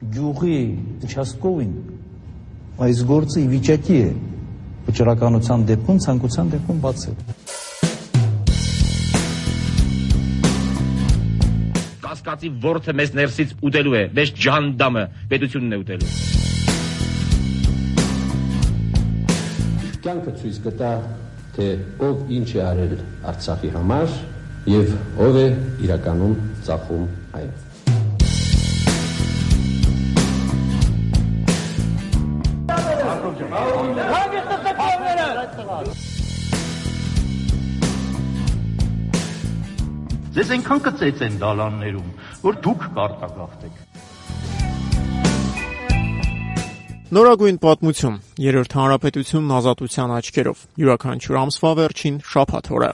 գյուղի участковին այս գործը ի վիճակի է վճռականության դեպքում ցանկության դեպքում բացել։ Կասկածի ворթը մեզ ներսից ուտելու է, մեզ ջանդամը պետությունն է ուտելու։ Կյանքը ցույց կտա, թե ով ինչ է արել Արցախի համար եւ ով է իրականում ծախում այն։ Ձեզ այնքան կծեց են դալաններում, որ դուք կարտագաղթեք։ Նորագույն պատմություն։ Երրորդ հանրապետությունն ազատության աչքերով։ Յուրաքանչյուր ամսվա վերջին շաբաթ օրը։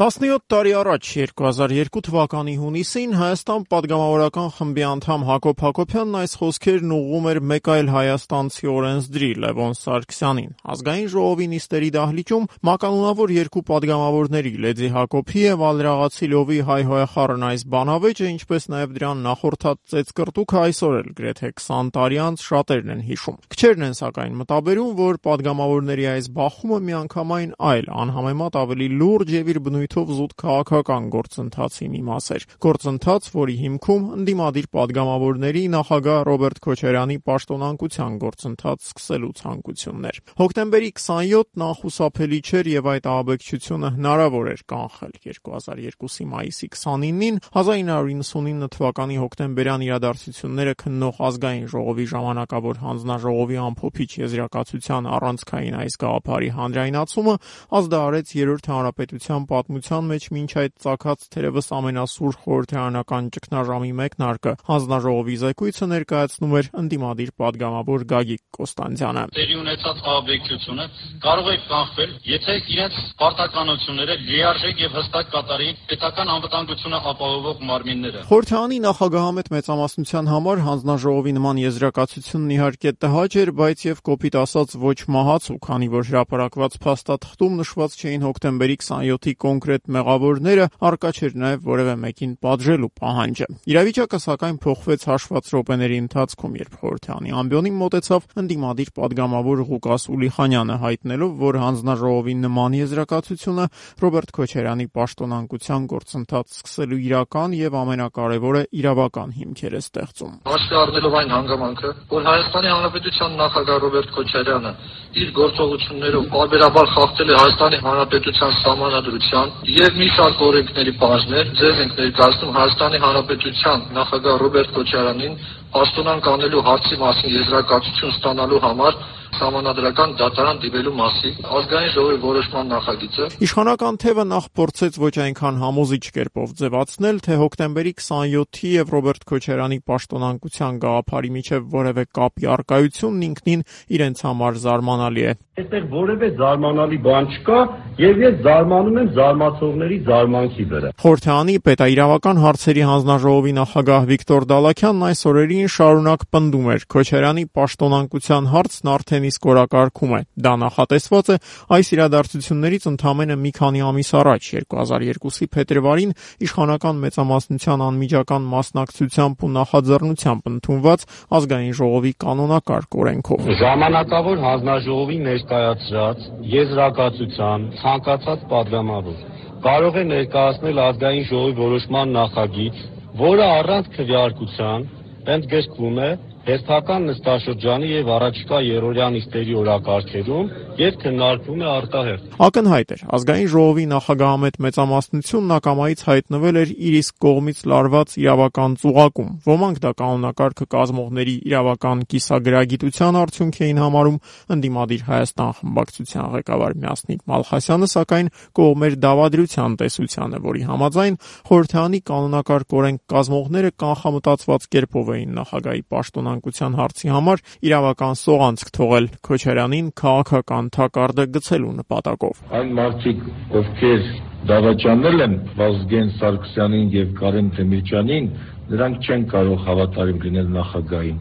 17 տարի առաջ 2002 թվականի հունիսին Հայաստան падգամավորական խմբի անդամ Հակոբ Հակոբյանն այս խոսքերն ուղղում էր մեկ այլ հայաստանցի օրենսդրի Լևոն Սարգսյանին։ Ազգային ժողովի նիստերի դահլիճում մականունավոր երկու падգամավորների Լեդի Հակոբի եւ Ալրաղացի Լովի հայ հոյախառն այս բանավեճը, ինչպես նաեւ դրան նախորդած ծեց կրտուկը այսօր էլ գրեթե 20 տարի անց շատերն են հիշում։ Քչերն են սակայն մտաբերում, որ падգամավորների այս բախումը միանգամայն այլ անհամեմատ ավելի լուրջ եւ իր բնույթ ոլորտով զուտ քաղաքական գործընթացի մի մաս էր։ Գործընթաց, որի հիմքում ընդդիմադիր падգամավորների նախագահ Ռոբերտ Քոչարյանի պաշտոնանկության գործընթաց սկսելու ցանկությունն էր։ Հոկտեմբերի 27-ն անխուսափելի չէր եւ այդ ահաբեկչությունը հնարավոր էր կանխել 2002-ի մայիսի 29-ին 1999 թվականի հոկտեմբերյան իրադարձությունները քննող ազգային ժողովի ժամանակավոր հանձնաժողովի ամփոփիչ եզրակացության առանցքային այս գաղափարի հանրայնացումը ազդարարեց երրորդ հանրապետության պատմության Հանրապետության մեջ մինչ այդ ցակած թերևս ամենասուր խորհրդարանական ճգնաժամի մեկն արկը հանձնաժողովի զեկույցը ներկայացնում էր ընդդիմադիր падգամավոր Գագիկ Կոստանցյանը։ Տեղի ունեցած ահաբեկչությունը կարող է կանխվել, եթե իրենց պարտականությունները լիարժեք եւ հստակ կատարի պետական անվտանգությունը ապահովող մարմինները։ Խորհրդարանի նախագահամետ մեծամասնության համար հանձնաժողովի նման եզրակացությունն իհարկե տհաճ էր, բայց եւ կոպիտ ասած ոչ մահաց ու քանի որ հրապարակված փաստաթղթում նշված չէին հոկտեմբերի 27-ի կոնգրեսի կոնկրետ մեղավորները արկա չէր նաև որևէ մեկին պատժելու պահանջը։ Իրավիճակը սակայն փոխվեց հաշված րոպեների ընթացքում, երբ խորհրդանի ամբիոնին մոտեցավ ընդդիմադիր падգամավոր Ղուկաս Ուլիխանյանը հայտնելով, որ հանձնաժողովի նման եզրակացությունը Ռոբերտ Քոչարյանի պաշտոնանկության գործընթաց սկսելու իրական եւ ամենակարևորը իրավական հիմքեր է ստեղծում։ Հաշվառվելով այն հանգամանքը, որ Հայաստանի Հանրապետության նախագահ Ռոբերտ Քոչարյանը իր գործողություններով բարբերաբար խախտել է Հայաստանի Հանրապետության սահմանադրության եւ մի շարք օրենքների բաժներ, ձեզ ենք ներկայացնում Հայաստանի Հանրապետության նախագահ Ռոբերտ Քոչարյանին պաշտոնանկ անելու հարցի մասին եզրակացություն ստանալու համար Սահմանադրական դատարան դիմելու մասին ազգային ժողովի որոշման նախագիծը Իշխանական թևը նախ փորձեց ոչ այնքան համոզիչ կերպով ձևացնել, թե հոկտեմբերի 27-ի եւ Ռոբերտ Քոչարյանի պաշտոնանկության գաղափարի միջև որևէ կապի արկայությունն ինքնին իրենց համար զարմանալի է։ Այստեղ որևէ զարմանալի բան չկա, եւ ես զարմանում եմ զարմացողների զարմանքի վրա։ Խորհրդանի պետաիրավական հարցերի հանձնաժողովի նախագահ Վիկտոր Դալաքյանն այս օրերին շարունակ պնդում էր. Քոչարյանի պաշտոնանկության հարցն արդեն Հայաստանի սկորակարգում է։ Դա նախատեսված է այս իրադարձություններից ընդամենը մի քանի ամիս առաջ 2002-ի փետրվարին իշխանական մեծամասնության անմիջական մասնակցությամբ ու նախաձեռնությամբ ընդունված ազգային ժողովի կանոնակարգ օրենքով։ Ժամանակավոր հանձնաժողովի ներկայացրած եզրակացության ցանկացած падգամավոր կարող է ներկայացնել ազգային ժողովի որոշման նախագիծ, որը առանց քվեարկության ընդգրկվում է հերթական նստաշրջանի եւ առաջիկա երրորդյա նիստերի օրակարգերում եւ քննարկվում է արտահերթ։ Ակնհայտ էր, ազգային ժողովի նախագահամետ մեծամասնությունն ակամայից հայտնվել էր իր իսկ կողմից լարված իրավական ծուղակում։ Ոմանք դա կանոնակարգը կազմողների իրավական կիսագրագիտության արդյունք էին համարում, ընդդիմադիր Հայաստան խմբակցության ղեկավար Միասնիկ Մալխասյանը սակայն կողմ էր դավադրության տեսությանը, որի համաձայն խորհրդանի կանոնակարգ օրենք կազմողները կանխամտածված կերպով էին նախագահի պաշտոնան ցանկության հարցի համար իրավական սողանցք թողել Քոչարյանին քաղաքական թակարդը գցելու նպատակով։ Այն մարդիկ, ովքեր դավաճանել են Վազգեն Սարգսյանին եւ Կարեն Դեմիրճյանին, նրանք չեն կարող հավատարիմ լինել նախագահին։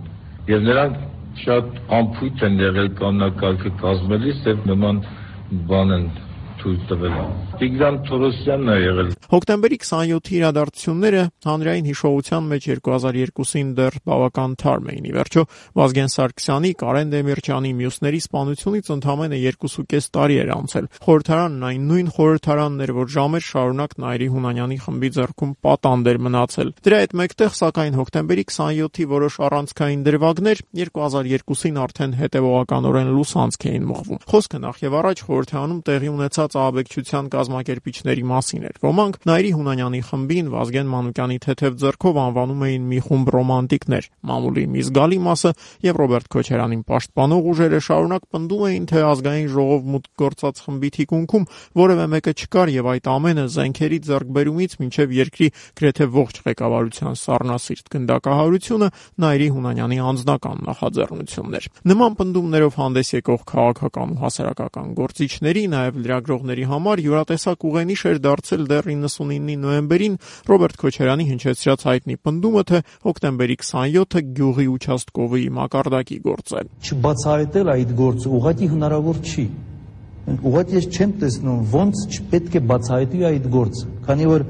Եվ նրանք շատ ամփույթ են եղել կանոնակարգը կազմելիս եւ նման բան են թույլ տվել։ Տիգրան Թորոսյանն է եղել Հոկտեմբերի 27-ի իրադարձությունները հանրային հիշողության մեջ 2002-ին դեռ բավական թարմ էին։ Ի վերջո Վազգեն Սարգսյանի, Կարեն Դեմիրճյանի մյուսների սպանությունից ընդամենը 2.5 տարի էր անցել։ Խորհրդարանն այն նույն խորհրդարանն էր, որ ժամեր շարունակ Նայիրի Հունանյանի խմբի ձեռքում պատանդ էր մնացել։ Դրա հետ մեկտեղ սակայն հոկտեմբերի 27-ի որոշ առանցքային դրվագներ 2002-ին արդեն հետևողականորեն լուսանցք էին մղվում։ Խոսքը նախ եւ առաջ խորհրդարանում տեղի ունեցած ահաբեկչության կազմակերպիչների մասին էր։ Ոմանք Նայիրի Հունանյանի խմբին Վազգեն Մանուկյանի թեթև ձեռքով անվանում էին մի խումբ ռոմանտիկներ։ Մամուլի մի զգալի մասը եւ Ռոբերտ Քոչարյանին պաշտպանող ուժերը շարունակ պնդում էին, թե ազգային ժողով մուտք գործած խմբի թիկունքում որևէ մեկը չկար եւ այդ ամենը զենքերի ձեռքբերումից մինչեւ երկրի գրեթե ողջ ղեկավարության սառնասիրտ գնդակահարությունը Նայիրի Հունանյանի անձնական նախաձեռնությունն էր։ Նման պնդումներով հանդես եկող քաղաքական ու հասարակական գործիչների, նաեւ ընկերողների համար յուրատեսակ ուղենիշ էր դարձել դեռ 99-ի նոյեմբերին Ռոբերտ Քոչարյանի հնչեցրած հայտնի պնդումը, թե հոկտեմբերի 27-ը Գյուղի Ուչաստկովի մակարդակի գործ է։ Չբացահայտել այդ գործը ուղղակի հնարավոր չի։ Ուղղակի ես չեմ տեսնում ոնց չպետք է բացահայտի այդ գործը, քանի որ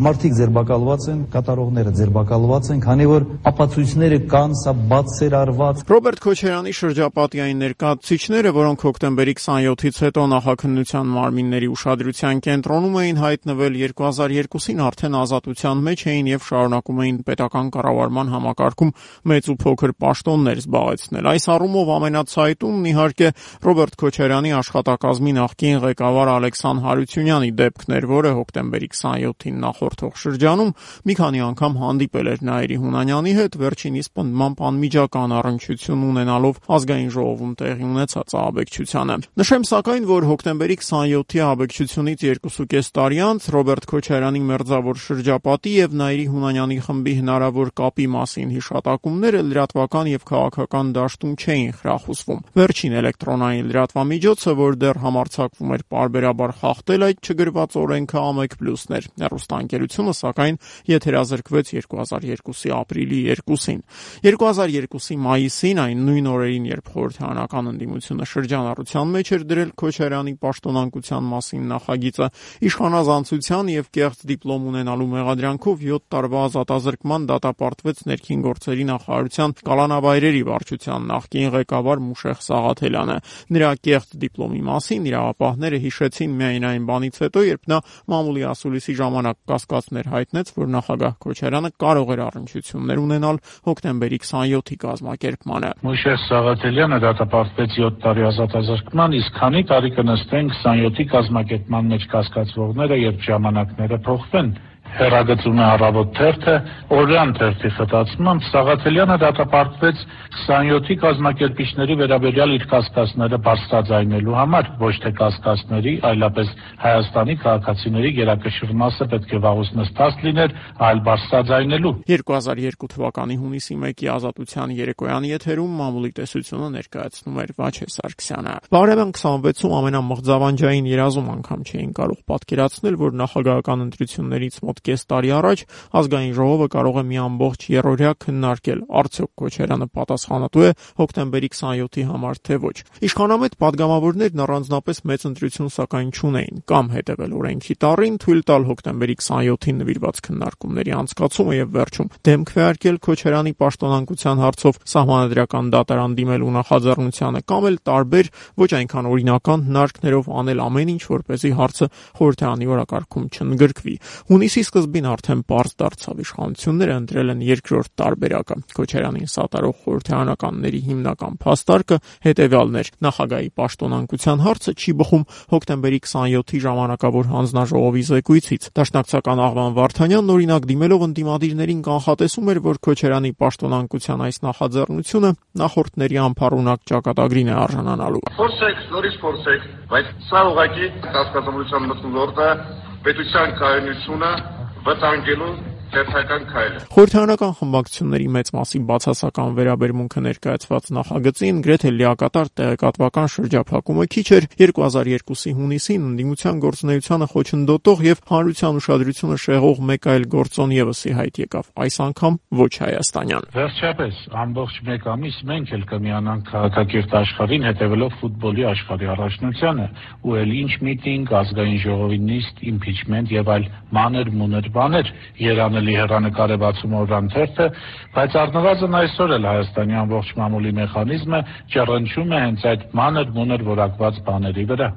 մարդիկ ձերբակալված են, կատարողները ձերբակալված են, քանի որ ապացույցները կան, սա բացեր արված։ Ռոբերտ Քոչարյանի շրջապատի այն ներկայացուցիչները, որոնք հոկտեմբերի 27-ից հետո նախաքննության մարմինների ուշադրության կենտրոնում էին հայտնվել 2002-ին արդեն ազատության մեջ էին եւ շարունակում էին պետական կառավարման համակարգում մեծ ու փոքր պաշտոններ զբաղեցնել։ Այս առումով ամենացայտունն իհարկե Ռոբերտ Քոչարյանի աշխատակազմի նախկին ղեկավար Ալեքսան Հարությունյանի դեպքն էր, որը հոկտեմբերի 27-ին նախ նախորդող շրջանում մի քանի անգամ հանդիպել էր Նայիրի Հունանյանի հետ, վերջինիս պնդմամբ անմիջական առնչություն ունենալով ազգային ժողովում տեղի ունեցած ահաբեկչությանը։ Նշեմ սակայն, որ հոկտեմբերի 27-ի ահաբեկչությունից 2.5 տարի անց Ռոբերտ Քոչարյանի մերձավոր շրջապատի եւ Նայիրի Հունանյանի խմբի հնարավոր կապի մասին հիշատակումները լրատվական եւ քաղաքական դաշտում չէին խրախուսվում։ Վերջին էլեկտրոնային լրատվամիջոցը, որ դեռ համարցակվում էր parberabar խախտել այդ չգրված օրենքը ԱՄԵԿ+-ն էր։ Հեռուստան ընկերությունը սակայն եթերազրկվեց 2002-ի ապրիլի 2-ին։ 2002-ի մայիսին այն նույն օրերին, երբ խորհրդարանական ընդդիմությունը շրջանառության մեջ էր դրել Քոչարյանի պաշտոնանկության մասին նախագիծը, իշխանազանցության եւ կեղծ դիպլոմ ունենալու մեղադրանքով 7 տարվա ազատազրկման դատապարտվեց ներքին գործերի նախարարության կալանավայրերի վարչության նախկին ղեկավար Մուշեղ Սաղաթելյանը։ Նրա կեղծ դիպլոմի մասին իրավապահները հիշեցին միայն այն բանից հետո, երբ նա մամուլի ասուլիսի ժամանակ կասկածներ հայտնեց, որ նախագահ Քոչարյանը կարող էր առնչություններ ունենալ հոկտեմբերի 27-ի կազմակերպմանը։ Մուշեղ Սաղաթելյանը դատապարտվեց 7 տարի ազատազրկման, իսկ քանի տարի կնստեն 27-ի կազմակերպման մեջ կասկածվողները, երբ ժամանակները փոխվեն հերագծում է առավոտ թերթը, օրյան թերթի խտացմամբ Սաղաթելյանը դատապարտվեց 27-ի կազմակերպիչների վերաբերյալ իր կասկածները բարձրաձայնելու համար, ոչ թե կասկածների, այլապես Հայաստանի քաղաքացիների գերակշռ մասը պետք է վաղուց նստած լիներ, այլ բարձրաձայնելու։ 2002 թվականի հունիսի 1-ի ազատության երեկոյան եթերում մամուլի տեսությունը ներկայացնում էր Վաչե Սարգսյանը։ Բարևան 26-ում ամենամղձավանջային երազում անգամ չէին կարող պատկերացնել, որ նախագահական ընտրություններից մոտ կես տարի առաջ ազգային ժողովը կարող է մի ամբողջ երրորդյա քննարկել արդյոք Քոչարյանը պատասխանատու է հոկտեմբերի 27-ի համար թե ոչ։ Իշխանամետ падգամավորներն առանձնապես մեծ ընտրություն սակայն չունեին կամ հետևել օրենքի տարին թույլ տալ հոկտեմբերի 27-ին նվիրված քննարկումների անցկացումը եւ վերջում դեմք քվեարկել Քոչարյանի պաշտոնանկության հարցով սահմանադրական դատարան դիմելու նախաձեռնությանը կամ էլ տարբեր ոչ այնքան օրինական հնարքներով անել ամեն ինչ, որպեսզի հարցը խորհրդարանի օրակարգում չընդգրկվի։ Հունիսի սկզբին արդեն པարզ դարձավ իշխանությունները ընտրել են երկրորդ տարբերակը։ Քոչարյանին սատարող խորհրդարանականների հիմնական փաստարկը հետևյալն էր. նախագահի պաշտոնանկության հարցը չի բխում հոկտեմբերի 27-ի ժամանակավոր հանձնաժողովի զեկույցից։ Դաշնակցական Աղվան Վարդանյանն օրինակ դիմելով ընդդիմադիրներին կանխատեսում էր, որ Քոչարյանի պաշտոնանկության այս նախաձեռնությունը նախորդների անփառունակ ճակատագրին է արժանանալու։ Փորձեք, նորից փորձեք, բայց սա ուղղակի հասկացողության մտնոլորտը պետության կայունությունը վտանգելու հերթական քայլ է։ Խորհրդարանական խմբակցությունների մեծ մասի բացասական վերաբերմունքը ներկայացված նախագծին գրեթե լիակատար տեղեկատվական շրջափակումը քիչ էր 2002-ի հունիսին ընդդիմության գործունեությանը խոչընդոտող եւ հանրության ուշադրությունը շեղող մեկ այլ գործոն եւս ի հայտ եկավ։ Այս անգամ ոչ հայաստանյան։ Վերջապես, ամբողջ մեկ ամիս մենք էլ կմիանանք քաղաքակիրթ աշխարհին հետևելով ֆուտբոլի աշխարհի առաջնությանը ու էլ ինչ միտինգ, ազգային ժողովի նիստ, իմպիչմենտ եւ այլ մանր մուներ բաներ երանելի հերանեկար է բացում օրրանթերթը, բայց առնվազն այսօր էլ Հայաստանի ամբողջ մամուլի մեխանիզմը ճռնչում է հենց այդ մանր մուներ որակված բաների վրա։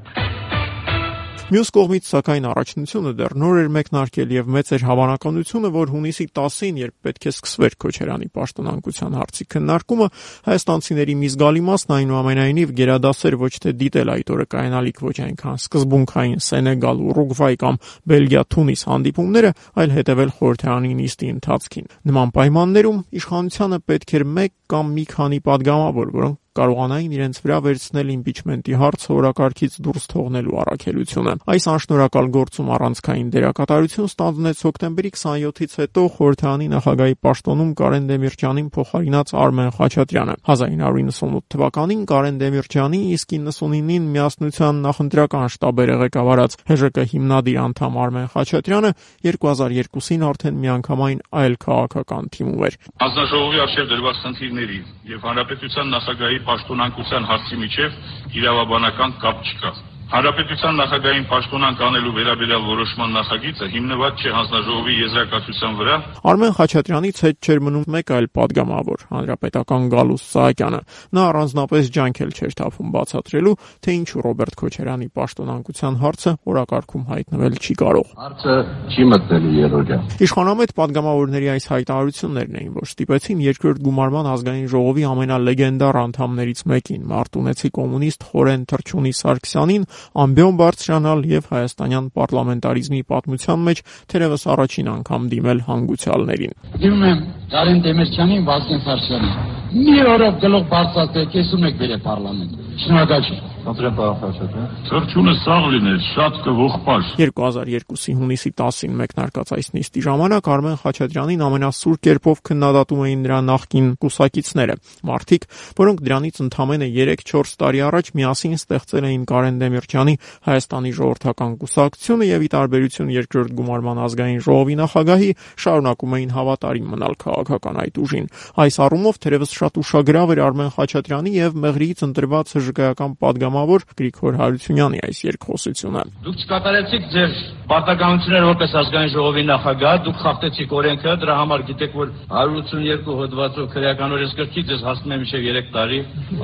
Մյուս կողմից, սակայն, առաջնությունը դեռ նոր էր մեկնարկել եւ մեծ էր հավանականությունը, որ հունիսի 10-ին, երբ պետք է սկսվեր Քոչարյանի պաշտոնանկության հարցի քննարկումը, հայաստանցիների մի զգալի մասն այնուամենայնիվ գերադասեր ոչ թե դիտել այդ օրը կայանալիք ոչ այնքան սկզբունքային Սենեգալ, Ուրուգվայ կամ Բելգիա-Թունիս հանդիպումները, այլ հետևել խորհրդարանի նիստի ընթացքին։ Նման պայմաններում իշխանությանը պետք էր մեկ կամ մի քանի падգամավոր, որոնք կարողանային իրենց վրա վերցնել իմպիչմենտի հարցը օրակարգից դուրս թողնելու առաքելությունը։ Այս անշնորհակալ գործում առանցքային դերակատարություն ստանձնեց հոկտեմբերի 27-ից հետո խորհրդանի նախագահի պաշտոնում Կարեն Դեմիրճյանին փոխարինած Արմեն Խաչատրյանը։ 1998 թվականին Կարեն Դեմիրճյանի, իսկ 99-ին միասնության նախընտրական շտաբերը ղեկավարած ՀԺԿ հիմնադիր անդամ Արմեն Խաչատրյանը 2002-ին արդեն միանգամայն այլ քաղաքական թիմում էր։ Հանձնաժողովի արժև դրված խնդիրների եւ հանրապետության նախագահի պաշտոնանկության հարցի միջև իրավաբանական կապ չկա։ Հանրապետության նախագահային պաշտոնանկ անելու վերաբերյալ որոշման նախագիծը հիմնված չէ հանձնաժողովի եզրակացության վրա։ Արմեն Խաչատրյանից հետ չէր մնում մեկ այլ падգամավոր՝ հանրապետական Գալուս Սահակյանը։ Նա առանձնապես ջանքել չէր թափում բացատրելու, թե ինչու Ռոբերտ Քոչարյանի պաշտոնանկության հարցը օրակարգում հայտնվել չի կարող։ Հարցը չի մտնելու երրորդյա։ Իշխանամետ падգամավորների այս հայտարարություններն էին, որ ստիպեցին երկրորդ գումարման ազգային ժողովի ամենալեգենդար անդամներից մեկին, Մարտունեցի կոմունիստ Խորեն Թրչունի Սարգսյանին ամբիոն բարձրանալ եւ հայաստանյան պարլամենտարիզմի պատմության մեջ թերևս առաջին անգամ դիմել հանգուցյալներին։ Դիմում եմ Կարեն Դեմիրճյանին, Վազգեն Սարգսյանին։ Մի օրով գլուխ բարձրացեք, ես ունեք բերե պարլամենտ։ Շնորհակալ եմ։ Խնդրեմ պարոն Խաչատրյան։ Սրճունը սաղ լիներ, շատ կողպար։ 2002-ի հունիսի 10-ին մեկնարկած այս նիստի ժամանակ Արմեն Խաչատրյանին ամենասուր կերպով քննադատում էին նրա նախկին կուսակիցները։ Մարդիկ, որոնք դրանից ընդամենը 3-4 տարի առաջ միասին ստեղծել էին Կարեն Դեմիրճյանի Հայաստանի ժողովրդական կուսակցությունը եւ ի տարբերություն երկրորդ գումարման ազգային ժողովի նախագահի շարունակում էին հավատարիմ մնալ քաղաքական այդ ուժին։ Այս առումով թերևս շատ ուշագրավ էր Արմեն Խաչատրյանի եւ Մեղրիից ընտրված շրջակայական падգամավոր Գրիգոր Հարությունյանի այս երկխոսությունը։ Դուք չկատարեցիք ձեր պարտականությունները որպես ազգային ժողովի նախագահ, դուք խախտեցիք օրենքը, դրա համար գիտեք որ 182 հոդվածով քրեական օրենսգրքի ձեզ հասնում է մինչև 3 տարի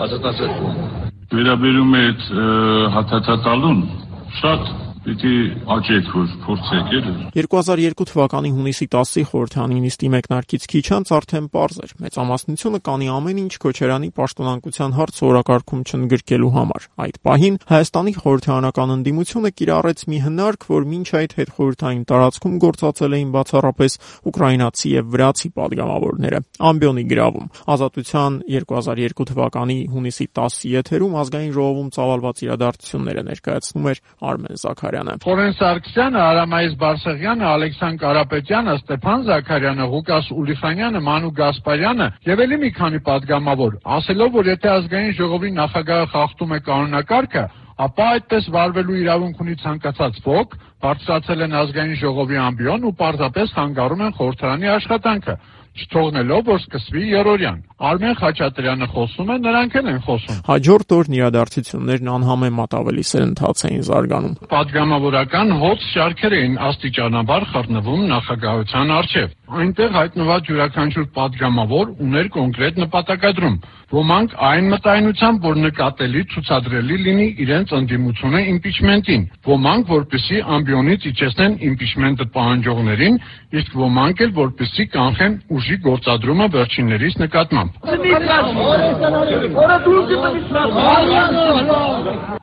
ազատասերտում։ Վերաբերում է հաթաթալուն շատ Պիտի աճեք, որ փորձեք, էլի։ 2002 թվականի հունիսի 10-ի խորհրդանի նիստի մեկնարկից քիչ անց արդեն པարզ էր։ Մեծամասնությունը կանի ամեն ինչ Քոչերյանի պաշտոնանկության հարց օրակարգում չընդգրկելու համար։ Այդ պահին Հայաստանի խորհրդանական ընդդիմությունը կիրառեց մի հնարք, որ մինչ այդ հետ խորհրդային տարածքում գործածել էին բացառապես ուկրաինացի եւ վրացի падգամավորները։ Ամբիոնի գրավում. Ազատության 2002 թվականի հունիսի 10-ի եթերում ազգային ժողովում ծավալված իրադարձությունները ներկայացնում էր Արմեն Զաքարյանը։ Զաքարյանը։ Խորեն Սարգսյանը, Արամայիս Բարսեղյանը, Ալեքսան Կարապետյանը, Ստեփան Զաքարյանը, Ղուկաս Ուլիխանյանը, Մանու Գասպարյանը եւ ելի մի քանի падգամավոր, ասելով, որ եթե ազգային ժողովի նախագահը խախտում է կանոնակարգը, ապա այդպես վարվելու իրավունք ունի ցանկացած ոք, բարձրացել են ազգային ժողովի ամբիոն ու պարզապես հանգարում են խորհրդարանի աշխատանքը չթողնելով որ սկսվի երրորդյան։ Արմեն Խաչատրյանը խոսում է, նրանք էլ են խոսում։ Հաջորդ օրն իրադարձություններն անհամեմատ ավելի սերընթաց էին զարգանում։ Պատգամավորական հոց շարքեր էին աստիճանաբար խառնվում նախագահության արչև։ Այնտեղ հայտնված յուրաքանչյուր պատգամավոր ուներ կոնկրետ նպատակադրում, ոմանք այն մտայնությամբ, որ նկատելի ցուցադրելի լինի իրենց ընդդիմությունը իմպիչմենտին, ոմանք որպեսի ամբիոնից իջեցնեն իմպիչմենտը պահանջողներին, իսկ ոմանք էլ որպեսի կանխեն ու ուժի գործադրումը վերջիններից նկատմամբ։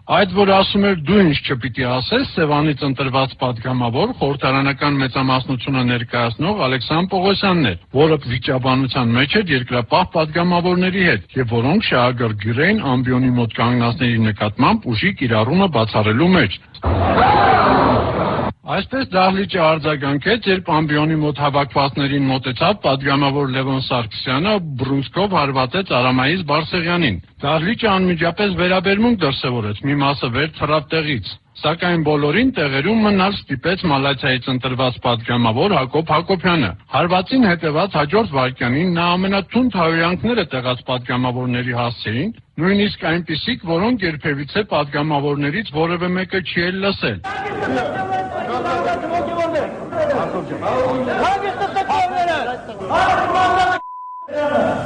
Այդ որ ասում էր դու ինչ չպիտի ասես, Սևանից ընտրված падգամավոր խորհրդարանական մեծամասնությունը ներկայացնող Ալեքսան Պողոսյանն էր, որը վիճաբանության մեջ էր երկրապահ падգամավորների հետ, եւ որոնք շահագրգիռ էին ամբիոնի մոտ կանգնածների նկատմամբ ուժի կիրառումը բացառելու մեջ։ Այսպես դահլիճը արձագանքեց, երբ ամբիոնի մոտ հավաքվածներին մոտեցավ падգամավոր Լևոն Սարգսյանը բռունցքով հարվածեց Արամայից Բարսեղյանին։ Դահլիճը անմիջապես վերաբերմունք դրսևորեց, մի մասը վեր թռավ տեղից։ Սակայն բոլորին տեղերում մնալ ստիպեց Մալացիայից ընտրված պատգամավոր Հակոբ Հակոբյանը։ Հարվածին հետևած հաջորդ վայրկյանին նա ամենաթունդ հայոյանքները տեղած պատգամավորների հասցեին, նույնիսկ այնպիսիք, որոնք երբևիցե պատգամավորներից որևէ մեկը չի էլ լսել։ Հագեստը տակավները։ Հագեստը տակավները։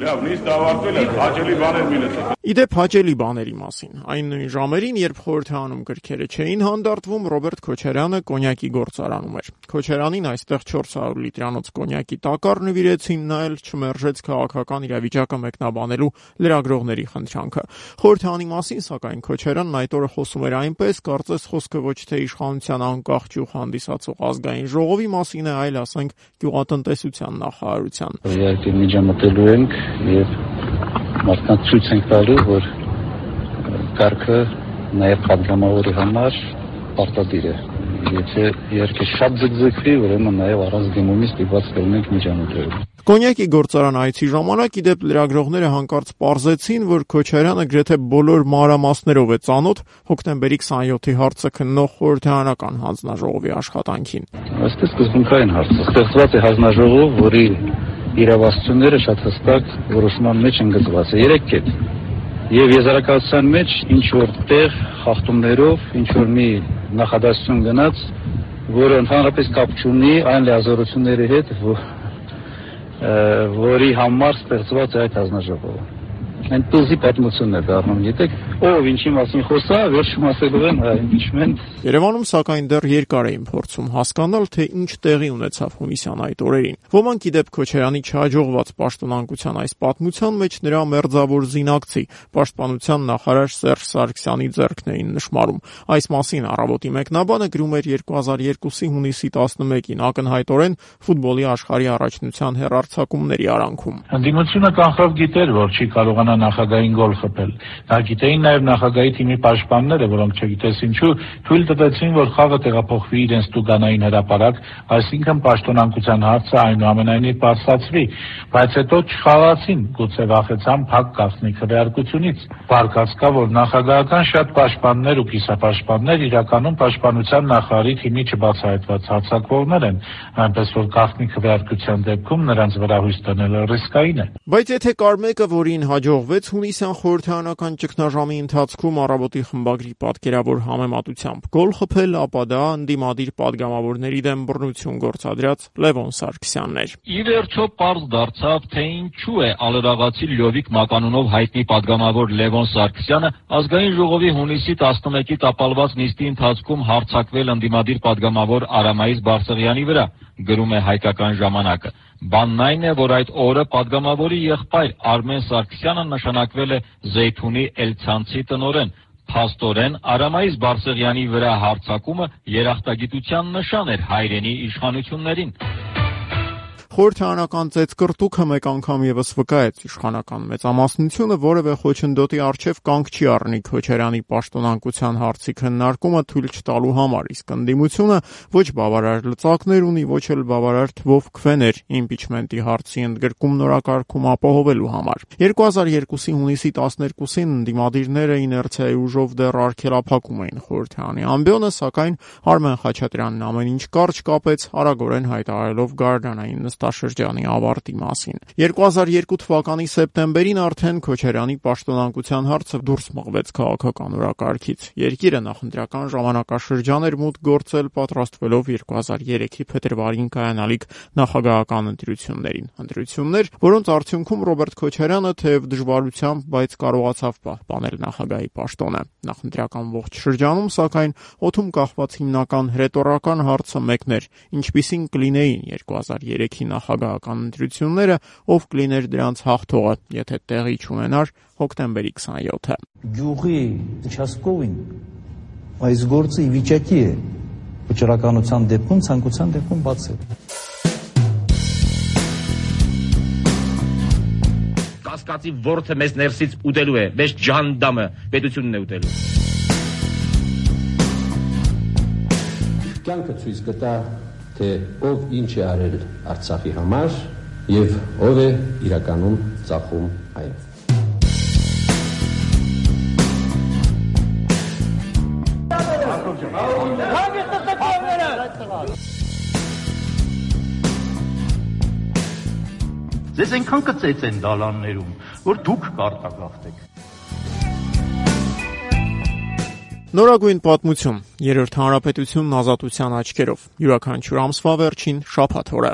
Լավ, նիստ ավարտվել է, հաճելի բաներ մի լսեք։ Իդեպ հաճելի բաների մասին։ Այն նույն ժամերին, երբ խորհրդանում գրքերը չէին հանդարտվում, Ռոբերտ Քոչարյանը կոնյակի գործարանում էր։ Քոչարյանին այստեղ 400 լիտրանոց կոնյակի տակառ նվիրեցին, նա էլ չմերժեց քաղաքական իրավիճակը մեկնաբանելու լրագրողների խնդրանքը։ Խորհրդանի մասին, սակայն Քոչարյանն այդ օրը խոսում էր այնպես, կարծես խոսքը ոչ թե իշխանության անկախ ճյուղ հանդիսացող ազգային ժողովի մասին է, այլ ասենք գյուղատնտեսության նախարարության։ Իհարկե միջամտելու ենք եւ մարդկանց ցույց ենք տալու, որ կարգը նաեւ պատգամավորի համար պարտադիր է եթե երկը շատ ձգձգվի, ուրեմն նաև առանց դիմումի ստիպված կլինենք միջանոթերով։ Կոնյակի գործարան այցի ժամանակ իդեպ լրագրողները հանկարծ ողջացին, որ Քոչարյանը գրեթե բոլոր մանրամասներով է ծանոթ հոկտեմբերի 27-ի հարցը քննող խորհրդարանական հանձնաժողովի աշխատանքին։ Այստեղ սկզբունքային հարց է։ Ստեղծված է հանձնաժողով, որի իրավասությունները շատ հստակ որոշման մեջ ընդգծված է երեք կետ եւ եզրակացության մեջ ինչ որ տեղ խախտումներով ինչ որ մի նախադասություն գնաց որը ընդհանրապես կապ չունի այն լիազորությունների հետ որի համար ստեղծված է այդ հանձնաժողովը այն տուզի պատմությունն է դառնում։ Եթե ով ինչի մասին խոսա, վերջում ասելու են հա իմպիչմենտ։ Երևանում սակայն դեռ երկար էին փորձում հասկանալ, թե ինչ տեղի ունեցավ հունիսյան այդ օրերին։ Ոմանք իդեպ Քոչարյանի չհաջողված պաշտոնանկության այս պատմության մեջ նրա մերձավոր զինակցի պաշտպանության նախարար Սերժ Սարգսյանի ձեռքն էին նշмарում։ Այս մասին առավոտի մեկնաբանը գրում էր 2002-ի հունիսի 11-ին ակնհայտորեն ֆուտբոլի աշխարհի առաջնության հերարցակումների արանքում։ Հնդիմությունը կանխավ գիտեր, որ չի կարողանա նախագահային գոլ խփել։ Դա գիտեին նաև նախագահի թիմի պաշտպանները, որոնք չգիտես ինչու թույլ տվեցին, որ խաղը տեղափոխվի իրենց տուգանային հրապարակ, այսինքն պաշտոնանկության հարցը այնուամենայնիվ բարձրացվի, բայց հետո չխաղացին, գուցե վախեցան փակ կասնի քվեարկությունից։ Բարկած կա, որ նախագահական շատ պաշտպաններ ու կիսապաշտպաններ իրականում պաշտպանության նախարարի թիմի չբացահայտված հարձակվողներ են, այնպես որ գաղտնի քվեարկության դեպքում նրանց վրա հույս տնելը ռիսկային է։ Բայց եթե կար մեկը, որին հաջող հաջողվեց հունիսյան խորհրդարանական ճգնաժամի ընթացքում առավոտի խմբագրի պատկերավոր համեմատությամբ գոլ խփել, ապա դա ընդդիմադիր падգամավորների դեմ բռնություն գործադրած Լևոն Սարգսյանն էր։ Ի վերջո պարզ դարձավ, թե ինչու է Ալերաղացի Լյովիկ Մականունով հայտնի падգամավոր Լևոն Սարգսյանը ազգային ժողովի հունիսի 11-ի տապալված նիստի ընթացքում հարցակվել ընդդիմադիր падգամավոր Արամայիս Բարսեղյանի վրա, գրում է հայկական ժամանակը։ Բանն այն է, որ այդ օրը падգամավորի եղբայր Արմեն Սարգսյանը նշանակվել է Զեյթունի Էլցանցի տնորեն, Փաստորեն Արամայիս Բարսեղյանի վրա հարձակումը երախտագիտության նշան էր հայրենի իշխանություններին։ Խորհրդարանական ծեծկռտուքը մեկ անգամ եւս վկայեց իշխանական մեծամասնությունը որևէ խոչընդոտի արչև կանգ չի առնի Քոչարյանի պաշտոնանկության հարցի քննարկումը թույլ չտալու համար, իսկ ընդդիմությունը ոչ բավարար լծակներ ունի, ոչ էլ բավարար թվով քվեներ իմպիչմենտի հարցի ընդգրկում նորակարգում ապահովելու համար։ 2002-ի հունիսի 12-ին ընդդիմադիրները իներցիայի ուժով դեռ արգելափակում էին խորհրդարանի ամբիոնը, սակայն Արմեն Խաչատրյանն ամեն ինչ կարճ կապեց, արագորեն հայտարարելով Գարդանային նստաշրջանի ավարտի մասին։ 2002 թվականի սեպտեմբերին արդեն Քոչարյանի պաշտոնանկության հարցը դուրս մղվեց քաղաքական օրակարգից։ Երկիրը նախընտրական ժամանակաշրջան էր մուտք գործել պատրաստվելով 2003-ի փետրվարին կայանալիք նախագահական ընտրություններին։ Ընտրություններ, որոնց արդյունքում Ռոբերտ Քոչարյանը թեև դժվարությամբ, բայց կարողացավ պահպանել նախագահի պաշտոնը։ Նախընտրական ողջ շրջանում, սակայն օթում կախված հիմնական հրետորական հարցը մեկն էր. ինչպիսին կլինեին 2003-ի նախագահական ընտրությունները, ով կլիներ դրանց հաղթողը, եթե տեղի չունենար հոկտեմբերի 27-ը։ Գյուղի Չասկովին այս գործը ի վիճակի է վճռականության դեպքում, ցանկության դեպքում բացել։ Կասկածի ворթը մեզ ներսից ուտելու է, մեզ ջանդամը պետությունն է ուտելու։ Կյանքը ցույց կտա թե ով ինչ է արել Արցախի համար եւ ով է իրականում ծախում այն։ Ձեզ այնքան կծեց են դալաններում, որ դուք կարտագաղթեք։ Նորագույն պատմություն։ Երրորդ հանրապետությունն ազատության աչքերով։ Յուրաքանչյուր ամսվա վերջին շաբաթ օրը։